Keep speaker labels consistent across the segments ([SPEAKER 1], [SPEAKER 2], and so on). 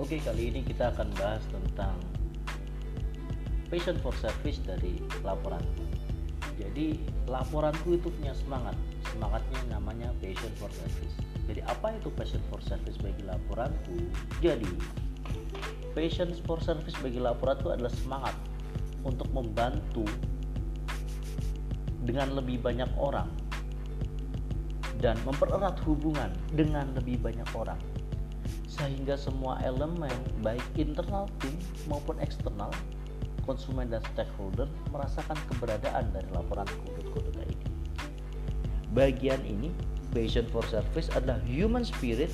[SPEAKER 1] Oke, kali ini kita akan bahas tentang passion for service dari laporan. Jadi, laporanku itu punya semangat. Semangatnya namanya passion for service. Jadi, apa itu passion for service bagi laporanku? Jadi, passion for service bagi laporan itu adalah semangat untuk membantu dengan lebih banyak orang dan mempererat hubungan dengan lebih banyak orang sehingga semua elemen baik internal tim maupun eksternal konsumen dan stakeholder merasakan keberadaan dari laporan kode-kode ini. Bagian ini, passion for service adalah human spirit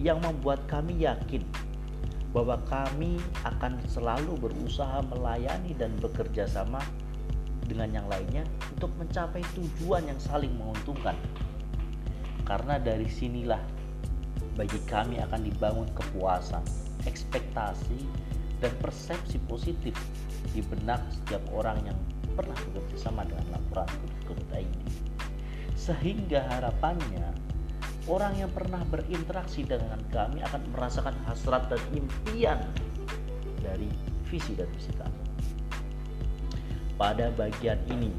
[SPEAKER 1] yang membuat kami yakin bahwa kami akan selalu berusaha melayani dan bekerja sama dengan yang lainnya untuk mencapai tujuan yang saling menguntungkan. Karena dari sinilah bagi kami akan dibangun kepuasan, ekspektasi, dan persepsi positif di benak setiap orang yang pernah bekerja sama dengan laporan kode ini. Sehingga harapannya orang yang pernah berinteraksi dengan kami akan merasakan hasrat dan impian dari visi dan misi kami. Pada bagian ini,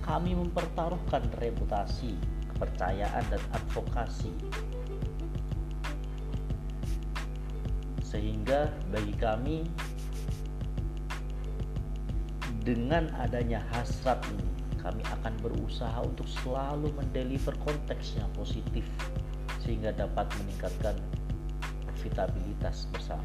[SPEAKER 1] kami mempertaruhkan reputasi, kepercayaan, dan advokasi sehingga bagi kami dengan adanya hasrat ini kami akan berusaha untuk selalu mendeliver konteks yang positif sehingga dapat meningkatkan profitabilitas bersama.